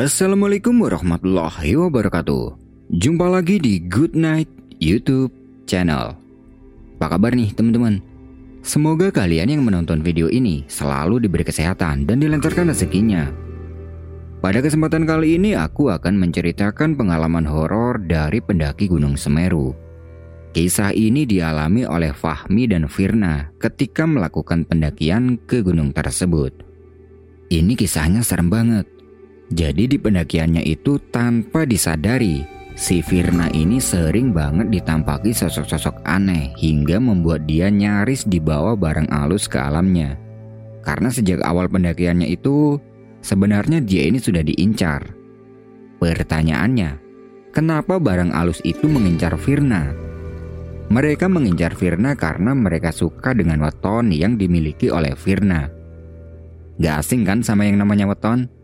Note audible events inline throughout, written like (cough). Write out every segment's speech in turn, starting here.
Assalamualaikum warahmatullahi wabarakatuh Jumpa lagi di Good Night YouTube channel Apa kabar nih teman-teman? Semoga kalian yang menonton video ini selalu diberi kesehatan dan dilancarkan rezekinya Pada kesempatan kali ini aku akan menceritakan pengalaman horor dari pendaki Gunung Semeru Kisah ini dialami oleh Fahmi dan Firna ketika melakukan pendakian ke gunung tersebut. Ini kisahnya serem banget. Jadi di pendakiannya itu tanpa disadari, si Firna ini sering banget ditampaki sosok-sosok aneh hingga membuat dia nyaris dibawa barang alus ke alamnya. Karena sejak awal pendakiannya itu, sebenarnya dia ini sudah diincar. Pertanyaannya, kenapa barang alus itu mengincar Firna? Mereka mengincar Firna karena mereka suka dengan weton yang dimiliki oleh Firna. Gak asing kan sama yang namanya weton?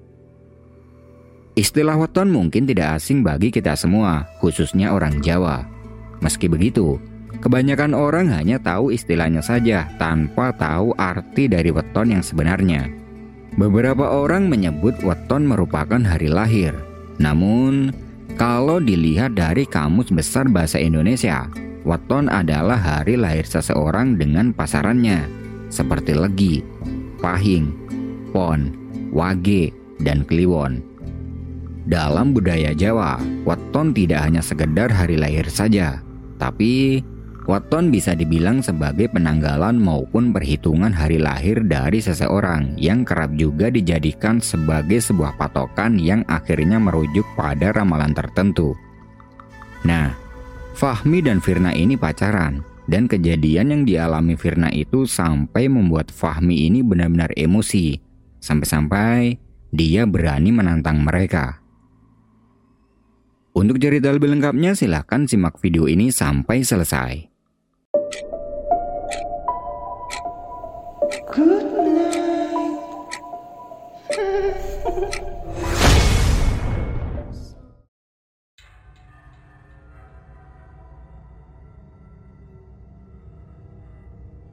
Istilah weton mungkin tidak asing bagi kita semua, khususnya orang Jawa. Meski begitu, kebanyakan orang hanya tahu istilahnya saja tanpa tahu arti dari weton yang sebenarnya. Beberapa orang menyebut weton merupakan hari lahir. Namun, kalau dilihat dari Kamus Besar Bahasa Indonesia, weton adalah hari lahir seseorang dengan pasarannya, seperti legi, pahing, pon, wage, dan kliwon. Dalam budaya Jawa, weton tidak hanya sekedar hari lahir saja, tapi weton bisa dibilang sebagai penanggalan maupun perhitungan hari lahir dari seseorang yang kerap juga dijadikan sebagai sebuah patokan yang akhirnya merujuk pada ramalan tertentu. Nah, Fahmi dan Firna ini pacaran, dan kejadian yang dialami Firna itu sampai membuat Fahmi ini benar-benar emosi, sampai-sampai dia berani menantang mereka. Untuk cerita lebih lengkapnya silahkan simak video ini sampai selesai. Good night. (laughs)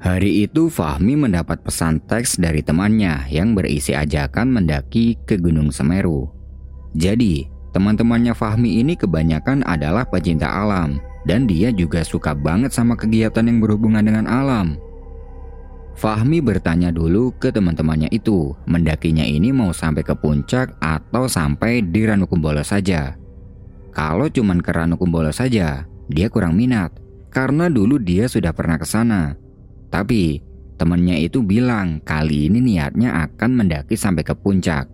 Hari itu Fahmi mendapat pesan teks dari temannya yang berisi ajakan mendaki ke Gunung Semeru. Jadi, Teman-temannya Fahmi ini kebanyakan adalah pecinta alam dan dia juga suka banget sama kegiatan yang berhubungan dengan alam. Fahmi bertanya dulu ke teman-temannya itu, mendakinya ini mau sampai ke puncak atau sampai di Ranukumbolo saja. Kalau cuman ke Ranukumbolo saja, dia kurang minat karena dulu dia sudah pernah ke sana. Tapi temannya itu bilang kali ini niatnya akan mendaki sampai ke puncak.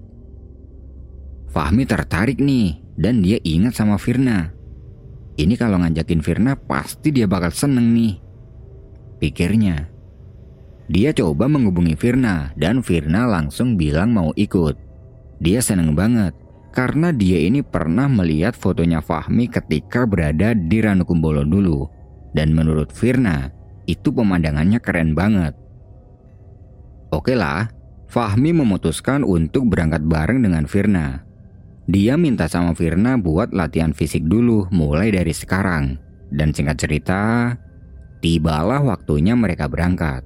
Fahmi tertarik nih dan dia ingat sama Firna. Ini kalau ngajakin Firna pasti dia bakal seneng nih. Pikirnya. Dia coba menghubungi Firna dan Firna langsung bilang mau ikut. Dia seneng banget karena dia ini pernah melihat fotonya Fahmi ketika berada di Ranukumbolo dulu. Dan menurut Firna, itu pemandangannya keren banget. Oke lah, Fahmi memutuskan untuk berangkat bareng dengan Firna. Dia minta sama Firna buat latihan fisik dulu mulai dari sekarang. Dan singkat cerita, tibalah waktunya mereka berangkat.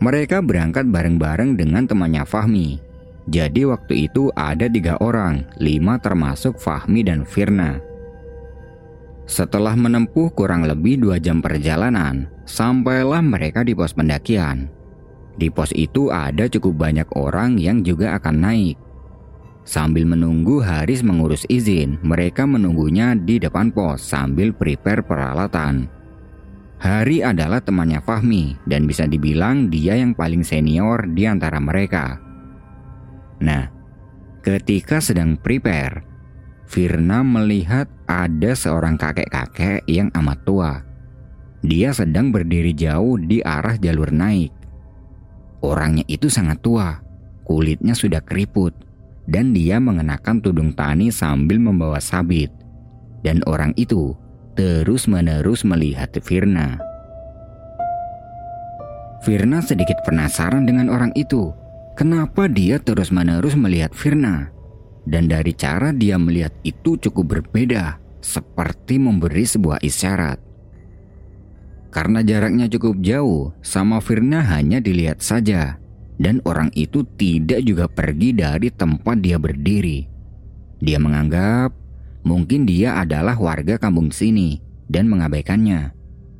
Mereka berangkat bareng-bareng dengan temannya Fahmi. Jadi waktu itu ada tiga orang, lima termasuk Fahmi dan Firna. Setelah menempuh kurang lebih dua jam perjalanan, sampailah mereka di pos pendakian. Di pos itu ada cukup banyak orang yang juga akan naik. Sambil menunggu Haris mengurus izin, mereka menunggunya di depan pos sambil prepare peralatan. Hari adalah temannya Fahmi dan bisa dibilang dia yang paling senior di antara mereka. Nah, ketika sedang prepare, Firna melihat ada seorang kakek-kakek yang amat tua. Dia sedang berdiri jauh di arah jalur naik. Orangnya itu sangat tua, kulitnya sudah keriput, dan dia mengenakan tudung tani sambil membawa sabit. Dan orang itu terus-menerus melihat Firna. Firna sedikit penasaran dengan orang itu. Kenapa dia terus-menerus melihat Firna? Dan dari cara dia melihat itu cukup berbeda, seperti memberi sebuah isyarat. Karena jaraknya cukup jauh, sama Firna hanya dilihat saja dan orang itu tidak juga pergi dari tempat dia berdiri. Dia menganggap mungkin dia adalah warga kampung sini dan mengabaikannya.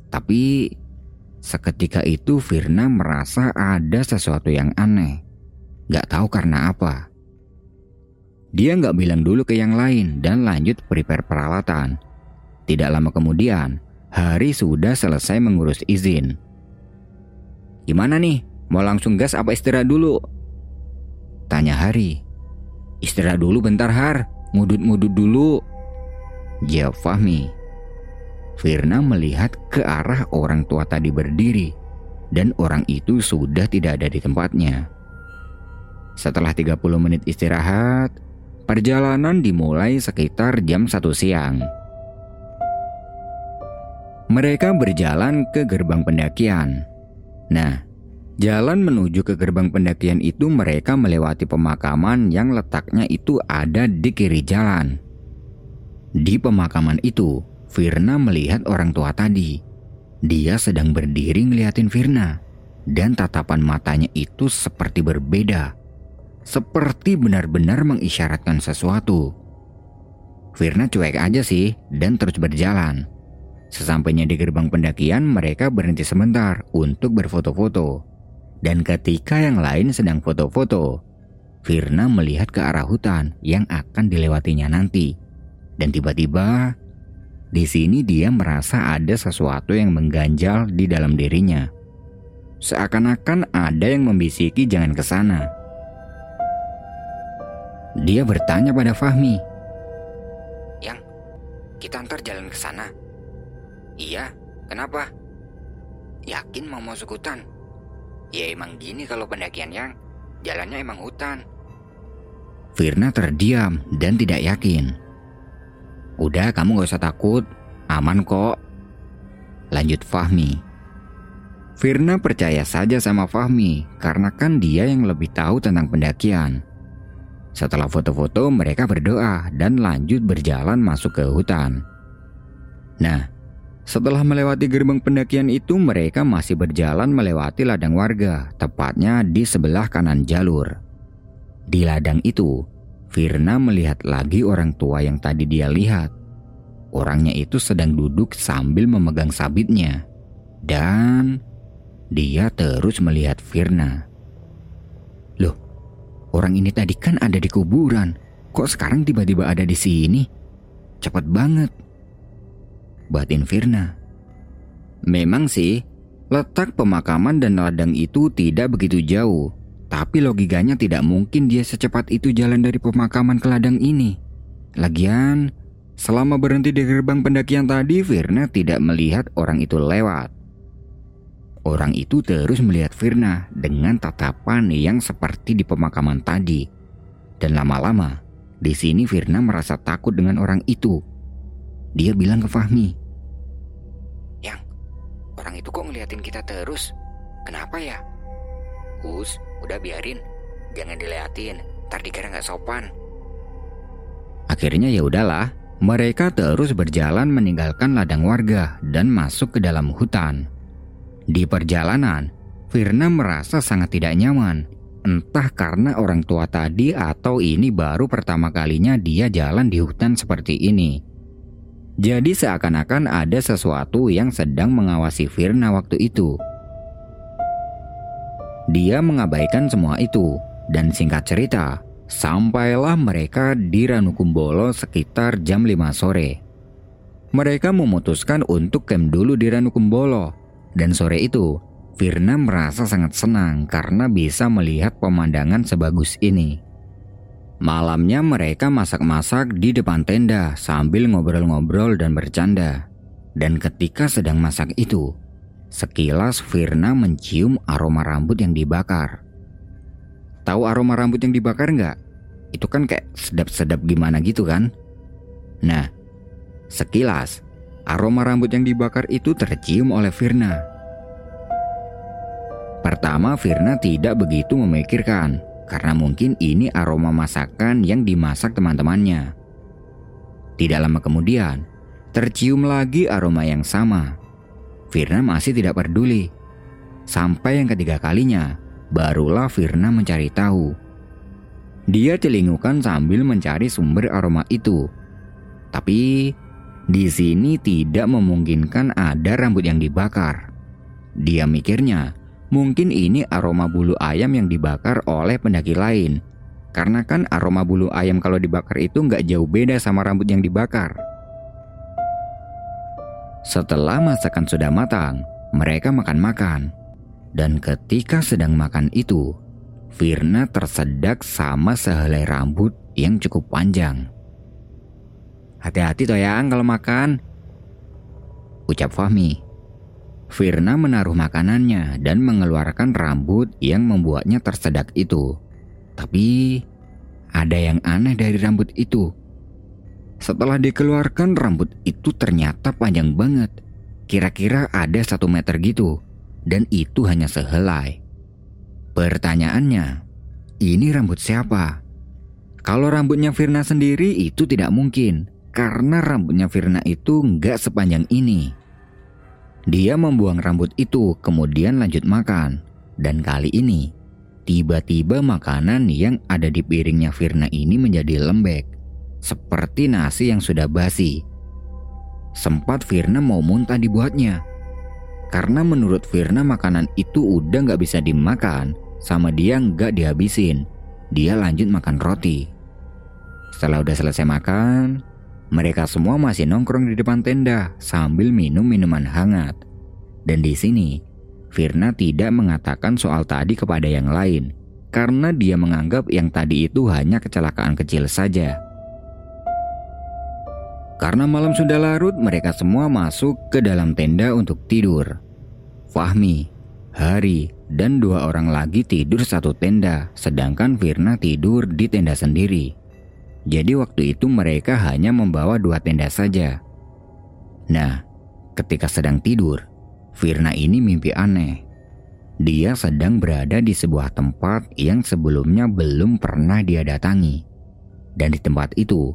Tapi seketika itu Firna merasa ada sesuatu yang aneh. Gak tahu karena apa. Dia nggak bilang dulu ke yang lain dan lanjut prepare peralatan. Tidak lama kemudian, Hari sudah selesai mengurus izin. Gimana nih? Mau langsung gas apa istirahat dulu? Tanya Hari. Istirahat dulu bentar Har, ngudut-ngudut dulu. Jawab Fahmi. Firna melihat ke arah orang tua tadi berdiri dan orang itu sudah tidak ada di tempatnya. Setelah 30 menit istirahat, perjalanan dimulai sekitar jam 1 siang. Mereka berjalan ke gerbang pendakian. Nah, jalan menuju ke gerbang pendakian itu mereka melewati pemakaman yang letaknya itu ada di kiri jalan. Di pemakaman itu, Firna melihat orang tua tadi. Dia sedang berdiri ngeliatin Firna. Dan tatapan matanya itu seperti berbeda. Seperti benar-benar mengisyaratkan sesuatu. Firna cuek aja sih dan terus berjalan. Sesampainya di gerbang pendakian, mereka berhenti sebentar untuk berfoto-foto. Dan ketika yang lain sedang foto-foto, Firna melihat ke arah hutan yang akan dilewatinya nanti. Dan tiba-tiba, di sini dia merasa ada sesuatu yang mengganjal di dalam dirinya. Seakan-akan ada yang membisiki jangan ke sana. Dia bertanya pada Fahmi. Yang, kita antar jalan ke sana. Iya, kenapa? Yakin mau masuk hutan? Ya emang gini kalau pendakian yang jalannya emang hutan. Firna terdiam dan tidak yakin. Udah kamu gak usah takut, aman kok. Lanjut Fahmi. Firna percaya saja sama Fahmi karena kan dia yang lebih tahu tentang pendakian. Setelah foto-foto mereka berdoa dan lanjut berjalan masuk ke hutan. Nah, setelah melewati gerbang pendakian itu, mereka masih berjalan melewati ladang warga, tepatnya di sebelah kanan jalur. Di ladang itu, Firna melihat lagi orang tua yang tadi dia lihat. Orangnya itu sedang duduk sambil memegang sabitnya. Dan dia terus melihat Firna. Loh, orang ini tadi kan ada di kuburan. Kok sekarang tiba-tiba ada di sini? Cepat banget batin Firna. Memang sih, letak pemakaman dan ladang itu tidak begitu jauh, tapi logikanya tidak mungkin dia secepat itu jalan dari pemakaman ke ladang ini. Lagian, selama berhenti di gerbang pendakian tadi, Firna tidak melihat orang itu lewat. Orang itu terus melihat Firna dengan tatapan yang seperti di pemakaman tadi. Dan lama-lama, di sini Firna merasa takut dengan orang itu dia bilang ke Fahmi. Yang, orang itu kok ngeliatin kita terus? Kenapa ya? Us, udah biarin. Jangan diliatin, ntar dikira nggak sopan. Akhirnya ya udahlah, mereka terus berjalan meninggalkan ladang warga dan masuk ke dalam hutan. Di perjalanan, Firna merasa sangat tidak nyaman. Entah karena orang tua tadi atau ini baru pertama kalinya dia jalan di hutan seperti ini. Jadi seakan-akan ada sesuatu yang sedang mengawasi Firna waktu itu. Dia mengabaikan semua itu, dan singkat cerita, sampailah mereka di Ranukumbolo sekitar jam 5 sore. Mereka memutuskan untuk camp dulu di Ranukumbolo, dan sore itu, Firna merasa sangat senang karena bisa melihat pemandangan sebagus ini. Malamnya mereka masak-masak di depan tenda sambil ngobrol-ngobrol dan bercanda. Dan ketika sedang masak itu, sekilas Firna mencium aroma rambut yang dibakar. Tahu aroma rambut yang dibakar nggak? Itu kan kayak sedap-sedap gimana gitu kan? Nah, sekilas aroma rambut yang dibakar itu tercium oleh Firna. Pertama, Firna tidak begitu memikirkan karena mungkin ini aroma masakan yang dimasak teman-temannya. Tidak lama kemudian, tercium lagi aroma yang sama. Firna masih tidak peduli. Sampai yang ketiga kalinya, barulah Firna mencari tahu. Dia celingukan sambil mencari sumber aroma itu. Tapi di sini tidak memungkinkan ada rambut yang dibakar. Dia mikirnya, mungkin ini aroma bulu ayam yang dibakar oleh pendaki lain. Karena kan aroma bulu ayam kalau dibakar itu nggak jauh beda sama rambut yang dibakar. Setelah masakan sudah matang, mereka makan-makan. Dan ketika sedang makan itu, Firna tersedak sama sehelai rambut yang cukup panjang. Hati-hati Toyang kalau makan, ucap Fahmi. Firna menaruh makanannya dan mengeluarkan rambut yang membuatnya tersedak itu. Tapi ada yang aneh dari rambut itu. Setelah dikeluarkan rambut itu ternyata panjang banget. Kira-kira ada satu meter gitu. Dan itu hanya sehelai. Pertanyaannya, ini rambut siapa? Kalau rambutnya Firna sendiri itu tidak mungkin, karena rambutnya Firna itu nggak sepanjang ini. Dia membuang rambut itu, kemudian lanjut makan. Dan kali ini, tiba-tiba makanan yang ada di piringnya Firna ini menjadi lembek, seperti nasi yang sudah basi. Sempat Firna mau muntah dibuatnya, karena menurut Firna makanan itu udah nggak bisa dimakan, sama dia nggak dihabisin. Dia lanjut makan roti. Setelah udah selesai makan, mereka semua masih nongkrong di depan tenda sambil minum minuman hangat. Dan di sini, Firna tidak mengatakan soal tadi kepada yang lain karena dia menganggap yang tadi itu hanya kecelakaan kecil saja. Karena malam sudah larut, mereka semua masuk ke dalam tenda untuk tidur. Fahmi, Hari, dan dua orang lagi tidur satu tenda, sedangkan Firna tidur di tenda sendiri. Jadi waktu itu mereka hanya membawa dua tenda saja. Nah, ketika sedang tidur, Firna ini mimpi aneh. Dia sedang berada di sebuah tempat yang sebelumnya belum pernah dia datangi. Dan di tempat itu,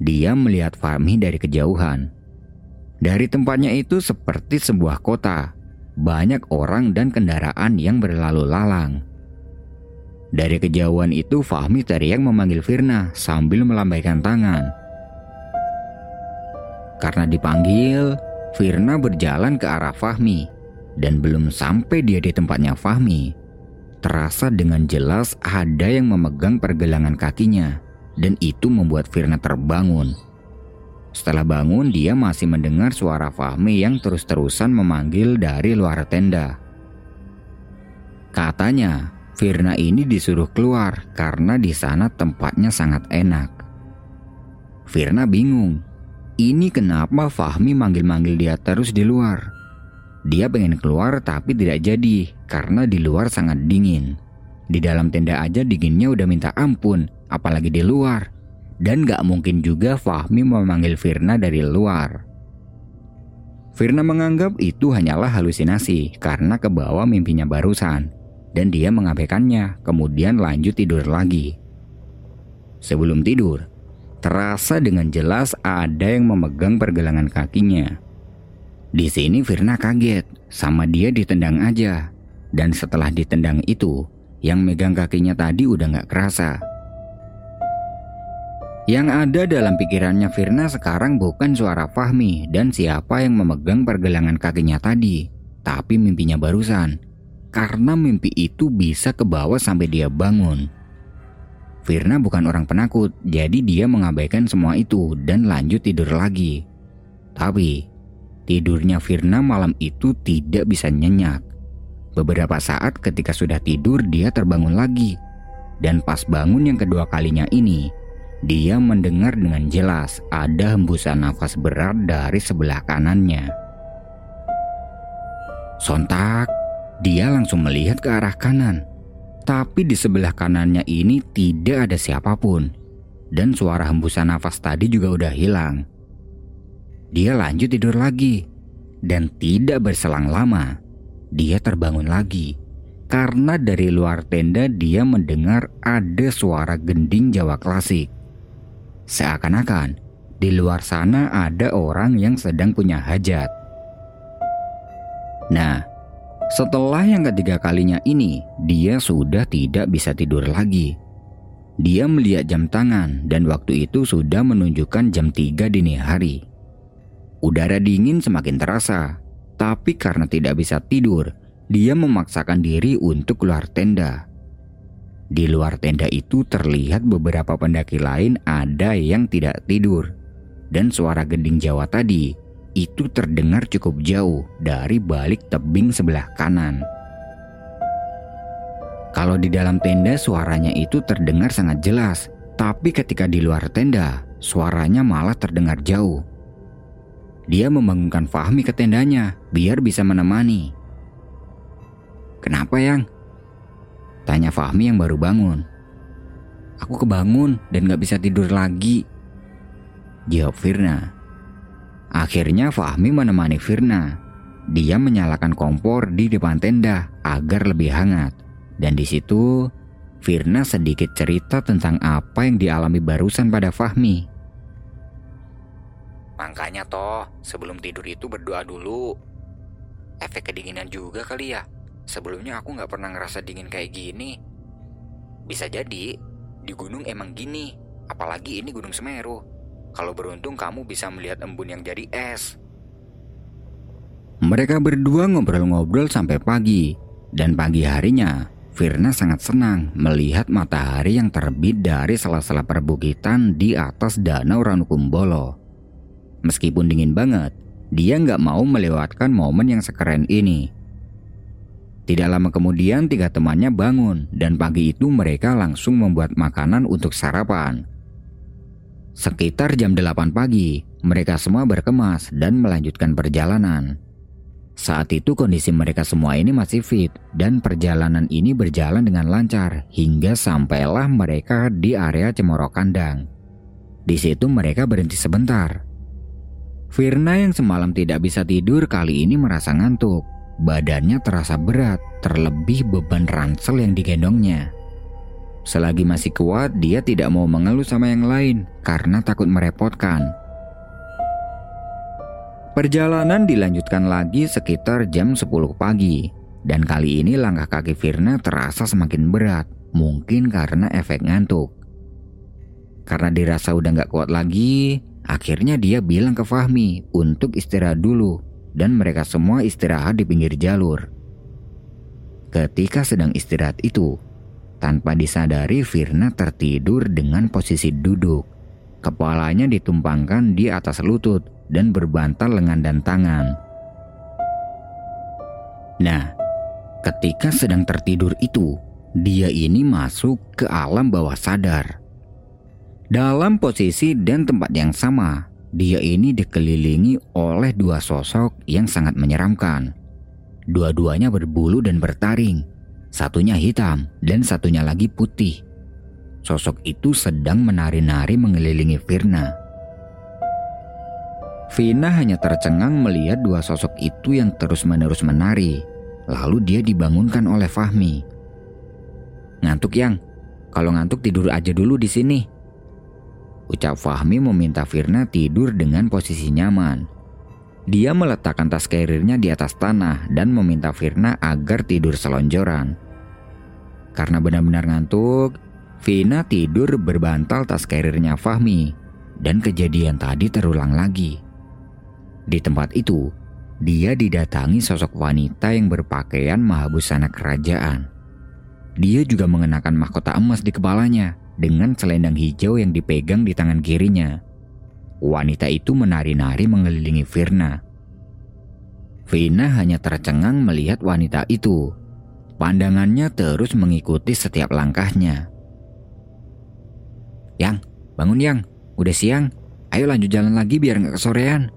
dia melihat Fahmi dari kejauhan. Dari tempatnya itu seperti sebuah kota banyak orang dan kendaraan yang berlalu lalang. Dari kejauhan itu Fahmi teriak memanggil Firna sambil melambaikan tangan. Karena dipanggil, Firna berjalan ke arah Fahmi dan belum sampai dia di tempatnya Fahmi. Terasa dengan jelas ada yang memegang pergelangan kakinya dan itu membuat Firna terbangun. Setelah bangun, dia masih mendengar suara Fahmi yang terus-terusan memanggil dari luar tenda. Katanya, Firna ini disuruh keluar karena di sana tempatnya sangat enak. Firna bingung. Ini kenapa Fahmi manggil-manggil dia terus di luar? Dia pengen keluar tapi tidak jadi karena di luar sangat dingin. Di dalam tenda aja dinginnya udah minta ampun, apalagi di luar dan gak mungkin juga Fahmi memanggil Firna dari luar. Firna menganggap itu hanyalah halusinasi karena kebawa mimpinya barusan dan dia mengabaikannya kemudian lanjut tidur lagi. Sebelum tidur, terasa dengan jelas ada yang memegang pergelangan kakinya. Di sini Firna kaget sama dia ditendang aja dan setelah ditendang itu yang megang kakinya tadi udah gak kerasa. Yang ada dalam pikirannya Firna sekarang bukan suara Fahmi dan siapa yang memegang pergelangan kakinya tadi, tapi mimpinya barusan. Karena mimpi itu bisa ke bawah sampai dia bangun. Firna bukan orang penakut, jadi dia mengabaikan semua itu dan lanjut tidur lagi. Tapi, tidurnya Firna malam itu tidak bisa nyenyak. Beberapa saat ketika sudah tidur dia terbangun lagi. Dan pas bangun yang kedua kalinya ini, dia mendengar dengan jelas ada hembusan nafas berat dari sebelah kanannya. Sontak, dia langsung melihat ke arah kanan. Tapi di sebelah kanannya ini tidak ada siapa pun. Dan suara hembusan nafas tadi juga udah hilang. Dia lanjut tidur lagi. Dan tidak berselang lama, dia terbangun lagi. Karena dari luar tenda dia mendengar ada suara gending Jawa klasik. Seakan-akan di luar sana ada orang yang sedang punya hajat. Nah, setelah yang ketiga kalinya ini, dia sudah tidak bisa tidur lagi. Dia melihat jam tangan dan waktu itu sudah menunjukkan jam 3 dini hari. Udara dingin semakin terasa, tapi karena tidak bisa tidur, dia memaksakan diri untuk keluar tenda. Di luar tenda itu terlihat beberapa pendaki lain ada yang tidak tidur. Dan suara gending Jawa tadi itu terdengar cukup jauh dari balik tebing sebelah kanan. Kalau di dalam tenda suaranya itu terdengar sangat jelas, tapi ketika di luar tenda, suaranya malah terdengar jauh. Dia membangunkan Fahmi ke tendanya biar bisa menemani. Kenapa yang? Tanya Fahmi yang baru bangun. Aku kebangun dan gak bisa tidur lagi. Jawab Firna. Akhirnya Fahmi menemani Firna. Dia menyalakan kompor di depan tenda agar lebih hangat. Dan di situ, Firna sedikit cerita tentang apa yang dialami barusan pada Fahmi. Makanya toh, sebelum tidur itu berdoa dulu. Efek kedinginan juga kali ya. Sebelumnya aku nggak pernah ngerasa dingin kayak gini. Bisa jadi, di gunung emang gini. Apalagi ini Gunung Semeru. Kalau beruntung kamu bisa melihat embun yang jadi es. Mereka berdua ngobrol-ngobrol sampai pagi. Dan pagi harinya, Firna sangat senang melihat matahari yang terbit dari sela-sela perbukitan di atas danau Ranukumbolo. Meskipun dingin banget, dia nggak mau melewatkan momen yang sekeren ini. Tidak lama kemudian tiga temannya bangun dan pagi itu mereka langsung membuat makanan untuk sarapan. Sekitar jam 8 pagi, mereka semua berkemas dan melanjutkan perjalanan. Saat itu kondisi mereka semua ini masih fit dan perjalanan ini berjalan dengan lancar hingga sampailah mereka di area Cemoro Kandang. Di situ mereka berhenti sebentar. Firna yang semalam tidak bisa tidur kali ini merasa ngantuk. Badannya terasa berat, terlebih beban ransel yang digendongnya. Selagi masih kuat, dia tidak mau mengeluh sama yang lain karena takut merepotkan. Perjalanan dilanjutkan lagi sekitar jam 10 pagi. Dan kali ini langkah kaki Firna terasa semakin berat. Mungkin karena efek ngantuk. Karena dirasa udah gak kuat lagi, akhirnya dia bilang ke Fahmi untuk istirahat dulu. Dan mereka semua istirahat di pinggir jalur. Ketika sedang istirahat itu, tanpa disadari Firna tertidur dengan posisi duduk. Kepalanya ditumpangkan di atas lutut dan berbantal lengan dan tangan. Nah, ketika sedang tertidur itu, dia ini masuk ke alam bawah sadar. Dalam posisi dan tempat yang sama, dia ini dikelilingi oleh dua sosok yang sangat menyeramkan. Dua-duanya berbulu dan bertaring. Satunya hitam dan satunya lagi putih. Sosok itu sedang menari-nari mengelilingi Firna. Vina hanya tercengang melihat dua sosok itu yang terus-menerus menari. Lalu dia dibangunkan oleh Fahmi. Ngantuk yang? Kalau ngantuk tidur aja dulu di sini. Ucap Fahmi meminta Firna tidur dengan posisi nyaman. Dia meletakkan tas karirnya di atas tanah dan meminta Firna agar tidur selonjoran. Karena benar-benar ngantuk, Vina tidur berbantal tas karirnya Fahmi dan kejadian tadi terulang lagi. Di tempat itu, dia didatangi sosok wanita yang berpakaian mahabusana kerajaan. Dia juga mengenakan mahkota emas di kepalanya dengan selendang hijau yang dipegang di tangan kirinya. Wanita itu menari-nari mengelilingi Firna. Vina hanya tercengang melihat wanita itu. Pandangannya terus mengikuti setiap langkahnya. Yang, bangun yang, udah siang. Ayo lanjut jalan lagi biar nggak kesorean.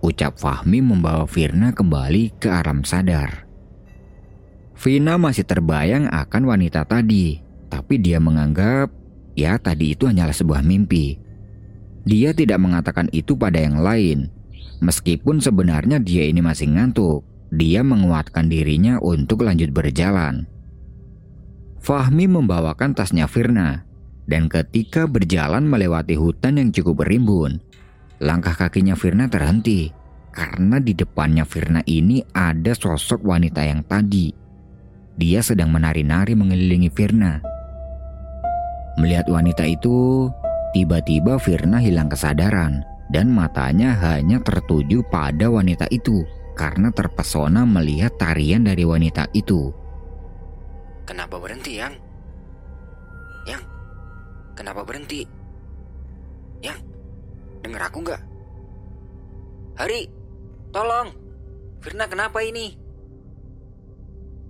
Ucap Fahmi membawa Firna kembali ke alam sadar. Vina masih terbayang akan wanita tadi, tapi dia menganggap ya tadi itu hanyalah sebuah mimpi. Dia tidak mengatakan itu pada yang lain, meskipun sebenarnya dia ini masih ngantuk. Dia menguatkan dirinya untuk lanjut berjalan. Fahmi membawakan tasnya Firna, dan ketika berjalan melewati hutan yang cukup berimbun, Langkah kakinya Firna terhenti karena di depannya Firna ini ada sosok wanita yang tadi. Dia sedang menari-nari mengelilingi Firna. Melihat wanita itu, tiba-tiba Firna hilang kesadaran dan matanya hanya tertuju pada wanita itu karena terpesona melihat tarian dari wanita itu. Kenapa berhenti, Yang? Yang, kenapa berhenti? Yang, denger aku nggak? Hari, tolong! Firna kenapa ini?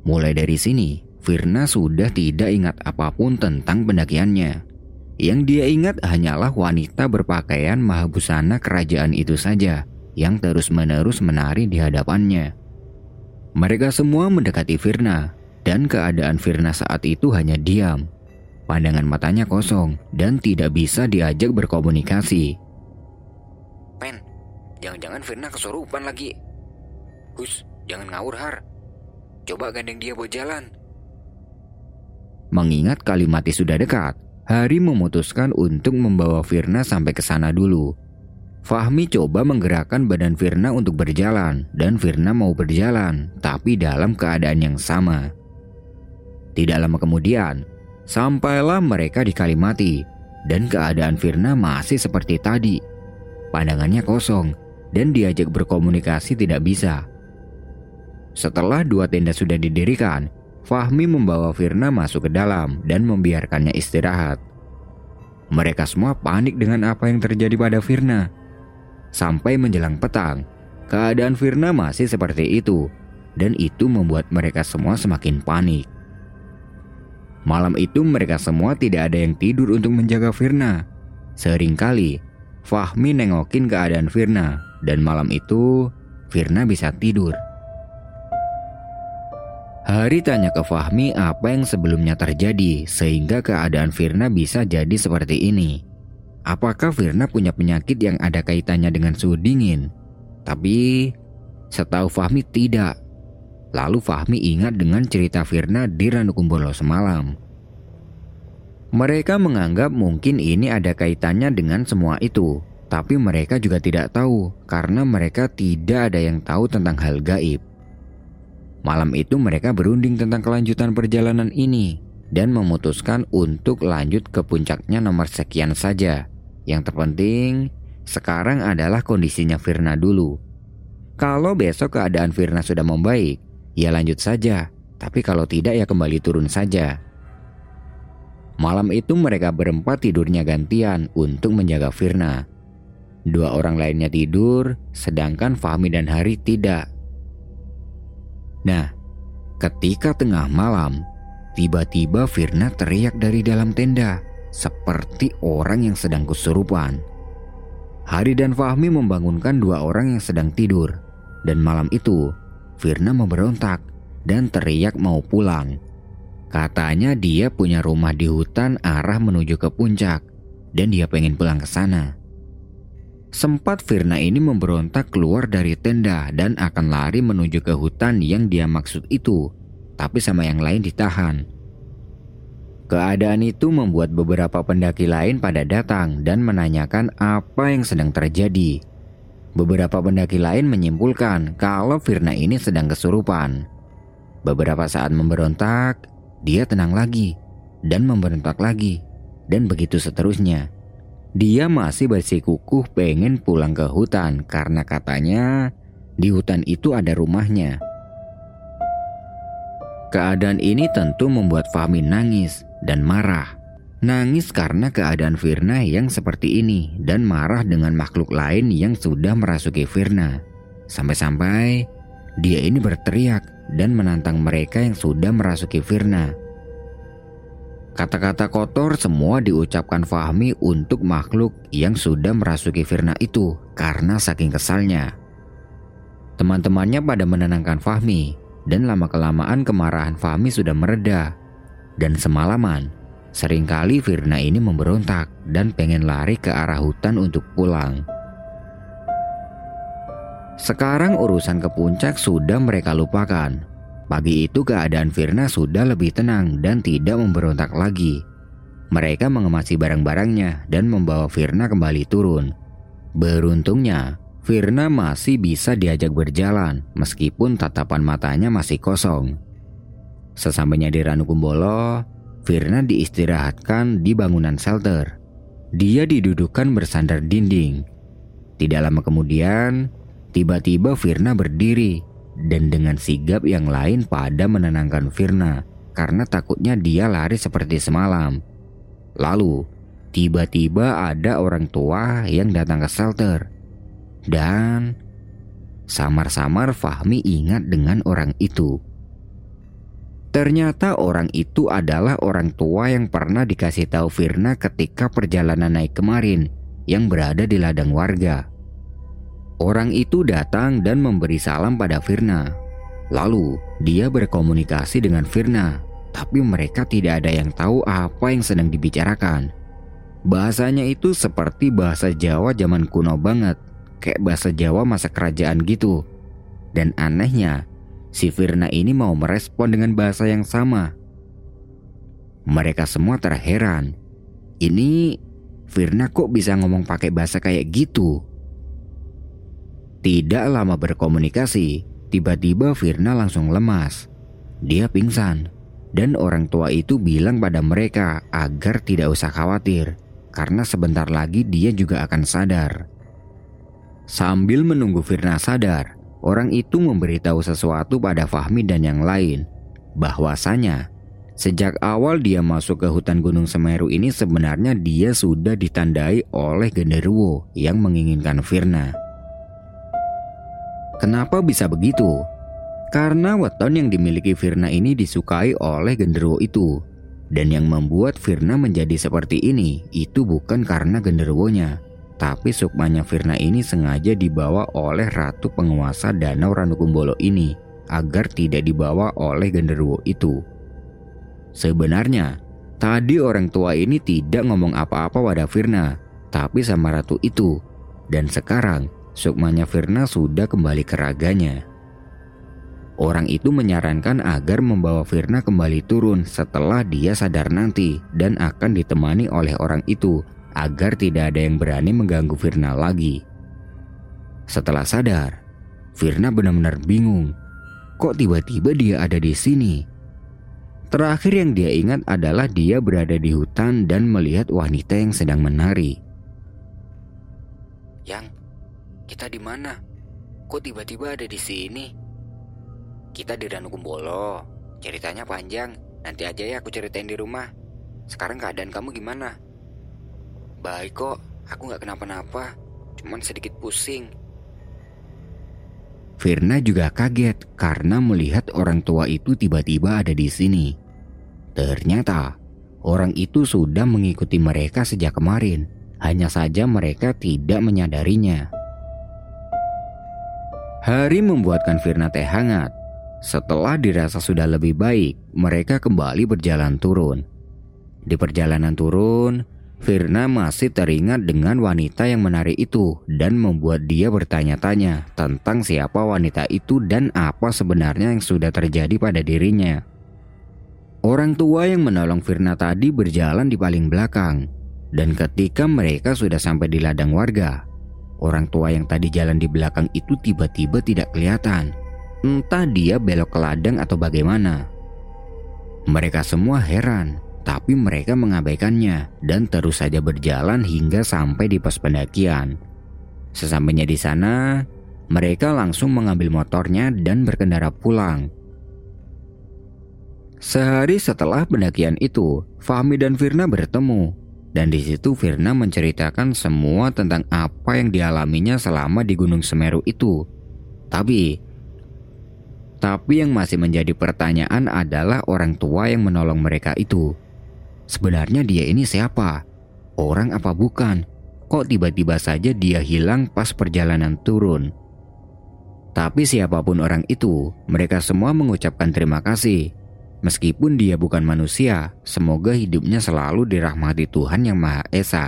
Mulai dari sini, Firna sudah tidak ingat apa pun tentang pendakiannya. Yang dia ingat hanyalah wanita berpakaian mahabusana kerajaan itu saja yang terus-menerus menari di hadapannya. Mereka semua mendekati Firna dan keadaan Firna saat itu hanya diam. Pandangan matanya kosong dan tidak bisa diajak berkomunikasi. Pen, jangan-jangan Firna kesurupan lagi. Hus, jangan ngawur Har. Coba gandeng dia buat jalan. Mengingat Kalimati sudah dekat, Hari memutuskan untuk membawa Firna sampai ke sana dulu. Fahmi coba menggerakkan badan Firna untuk berjalan dan Firna mau berjalan, tapi dalam keadaan yang sama. Tidak lama kemudian, sampailah mereka di Kalimati dan keadaan Firna masih seperti tadi. Pandangannya kosong dan diajak berkomunikasi tidak bisa. Setelah dua tenda sudah didirikan, Fahmi membawa Firna masuk ke dalam dan membiarkannya istirahat. Mereka semua panik dengan apa yang terjadi pada Firna. Sampai menjelang petang, keadaan Firna masih seperti itu, dan itu membuat mereka semua semakin panik. Malam itu mereka semua tidak ada yang tidur untuk menjaga Firna. Seringkali, Fahmi nengokin keadaan Firna, dan malam itu Firna bisa tidur. Hari tanya ke Fahmi apa yang sebelumnya terjadi sehingga keadaan Firna bisa jadi seperti ini. Apakah Firna punya penyakit yang ada kaitannya dengan suhu dingin? Tapi setahu Fahmi tidak. Lalu Fahmi ingat dengan cerita Firna di Ranukumbolo semalam. Mereka menganggap mungkin ini ada kaitannya dengan semua itu, tapi mereka juga tidak tahu karena mereka tidak ada yang tahu tentang hal gaib. Malam itu mereka berunding tentang kelanjutan perjalanan ini dan memutuskan untuk lanjut ke puncaknya nomor sekian saja. Yang terpenting sekarang adalah kondisinya Firna dulu. Kalau besok keadaan Firna sudah membaik, ya lanjut saja. Tapi kalau tidak ya kembali turun saja. Malam itu mereka berempat tidurnya gantian untuk menjaga Firna. Dua orang lainnya tidur, sedangkan Fahmi dan Hari tidak. Nah, ketika tengah malam, tiba-tiba Firna teriak dari dalam tenda seperti orang yang sedang kesurupan. Hari dan Fahmi membangunkan dua orang yang sedang tidur. Dan malam itu, Firna memberontak dan teriak mau pulang. Katanya dia punya rumah di hutan arah menuju ke puncak dan dia pengen pulang ke sana. Sempat Firna ini memberontak keluar dari tenda dan akan lari menuju ke hutan yang dia maksud itu, tapi sama yang lain ditahan. Keadaan itu membuat beberapa pendaki lain pada datang dan menanyakan apa yang sedang terjadi. Beberapa pendaki lain menyimpulkan kalau Firna ini sedang kesurupan. Beberapa saat memberontak, dia tenang lagi dan memberontak lagi, dan begitu seterusnya. Dia masih bersikukuh pengen pulang ke hutan karena katanya di hutan itu ada rumahnya. Keadaan ini tentu membuat Fahmi nangis dan marah. Nangis karena keadaan Firna yang seperti ini dan marah dengan makhluk lain yang sudah merasuki Firna. Sampai-sampai dia ini berteriak dan menantang mereka yang sudah merasuki Firna. Kata-kata kotor semua diucapkan Fahmi untuk makhluk yang sudah merasuki Firna itu karena saking kesalnya. Teman-temannya pada menenangkan Fahmi dan lama-kelamaan kemarahan Fahmi sudah mereda. Dan semalaman, sering kali Firna ini memberontak dan pengen lari ke arah hutan untuk pulang. Sekarang urusan ke puncak sudah mereka lupakan Pagi itu keadaan Firna sudah lebih tenang dan tidak memberontak lagi. Mereka mengemasi barang-barangnya dan membawa Firna kembali turun. Beruntungnya, Firna masih bisa diajak berjalan meskipun tatapan matanya masih kosong. Sesampainya di Ranukumbolo, Firna diistirahatkan di bangunan shelter. Dia didudukan bersandar dinding. Tidak lama kemudian, tiba-tiba Firna berdiri dan dengan sigap yang lain pada menenangkan Firna karena takutnya dia lari seperti semalam. Lalu, tiba-tiba ada orang tua yang datang ke shelter. Dan samar-samar Fahmi ingat dengan orang itu. Ternyata orang itu adalah orang tua yang pernah dikasih tahu Firna ketika perjalanan naik kemarin yang berada di ladang warga. Orang itu datang dan memberi salam pada Firna. Lalu dia berkomunikasi dengan Firna, tapi mereka tidak ada yang tahu apa yang sedang dibicarakan. Bahasanya itu seperti bahasa Jawa zaman kuno banget, kayak bahasa Jawa masa kerajaan gitu. Dan anehnya, si Firna ini mau merespon dengan bahasa yang sama. Mereka semua terheran. Ini Firna kok bisa ngomong pakai bahasa kayak gitu? Tidak lama berkomunikasi, tiba-tiba Firna langsung lemas. Dia pingsan, dan orang tua itu bilang pada mereka agar tidak usah khawatir, karena sebentar lagi dia juga akan sadar. Sambil menunggu Firna sadar, orang itu memberitahu sesuatu pada Fahmi dan yang lain, bahwasanya sejak awal dia masuk ke hutan Gunung Semeru ini sebenarnya dia sudah ditandai oleh genderuwo yang menginginkan Firna. Kenapa bisa begitu? Karena weton yang dimiliki Firna ini disukai oleh genderuwo itu. Dan yang membuat Firna menjadi seperti ini itu bukan karena genderuwonya, tapi sukmanya Firna ini sengaja dibawa oleh ratu penguasa danau Ranukumbolo ini agar tidak dibawa oleh genderuwo itu. Sebenarnya, tadi orang tua ini tidak ngomong apa-apa pada Firna, tapi sama ratu itu. Dan sekarang, sukmanya Firna sudah kembali ke raganya. Orang itu menyarankan agar membawa Firna kembali turun setelah dia sadar nanti dan akan ditemani oleh orang itu agar tidak ada yang berani mengganggu Firna lagi. Setelah sadar, Firna benar-benar bingung. Kok tiba-tiba dia ada di sini? Terakhir yang dia ingat adalah dia berada di hutan dan melihat wanita yang sedang menari. Kita di mana? Kok tiba-tiba ada di sini? Kita di Danau Kumbolo. Ceritanya panjang. Nanti aja ya aku ceritain di rumah. Sekarang keadaan kamu gimana? Baik kok, aku gak kenapa-napa, cuman sedikit pusing. Firna juga kaget karena melihat orang tua itu tiba-tiba ada di sini. Ternyata orang itu sudah mengikuti mereka sejak kemarin, hanya saja mereka tidak menyadarinya. Hari membuatkan Firna teh hangat. Setelah dirasa sudah lebih baik, mereka kembali berjalan turun. Di perjalanan turun, Firna masih teringat dengan wanita yang menari itu dan membuat dia bertanya-tanya tentang siapa wanita itu dan apa sebenarnya yang sudah terjadi pada dirinya. Orang tua yang menolong Firna tadi berjalan di paling belakang dan ketika mereka sudah sampai di ladang warga, orang tua yang tadi jalan di belakang itu tiba-tiba tidak kelihatan. Entah dia belok ke ladang atau bagaimana. Mereka semua heran tapi mereka mengabaikannya dan terus saja berjalan hingga sampai di pos pendakian. Sesampainya di sana, mereka langsung mengambil motornya dan berkendara pulang. Sehari setelah pendakian itu, Fahmi dan Firna bertemu. Dan di situ Firna menceritakan semua tentang apa yang dialaminya selama di Gunung Semeru itu. Tapi, tapi yang masih menjadi pertanyaan adalah orang tua yang menolong mereka itu. Sebenarnya dia ini siapa? Orang apa bukan? Kok tiba-tiba saja dia hilang pas perjalanan turun? Tapi siapa pun orang itu, mereka semua mengucapkan terima kasih. Meskipun dia bukan manusia, semoga hidupnya selalu dirahmati Tuhan Yang Maha Esa.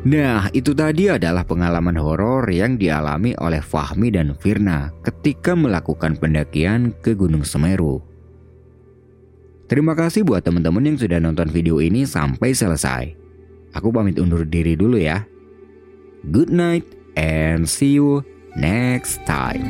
Nah, itu tadi adalah pengalaman horor yang dialami oleh Fahmi dan Firna ketika melakukan pendakian ke Gunung Semeru. Terima kasih buat teman-teman yang sudah nonton video ini sampai selesai. Aku pamit undur diri dulu ya. Good night and see you next time.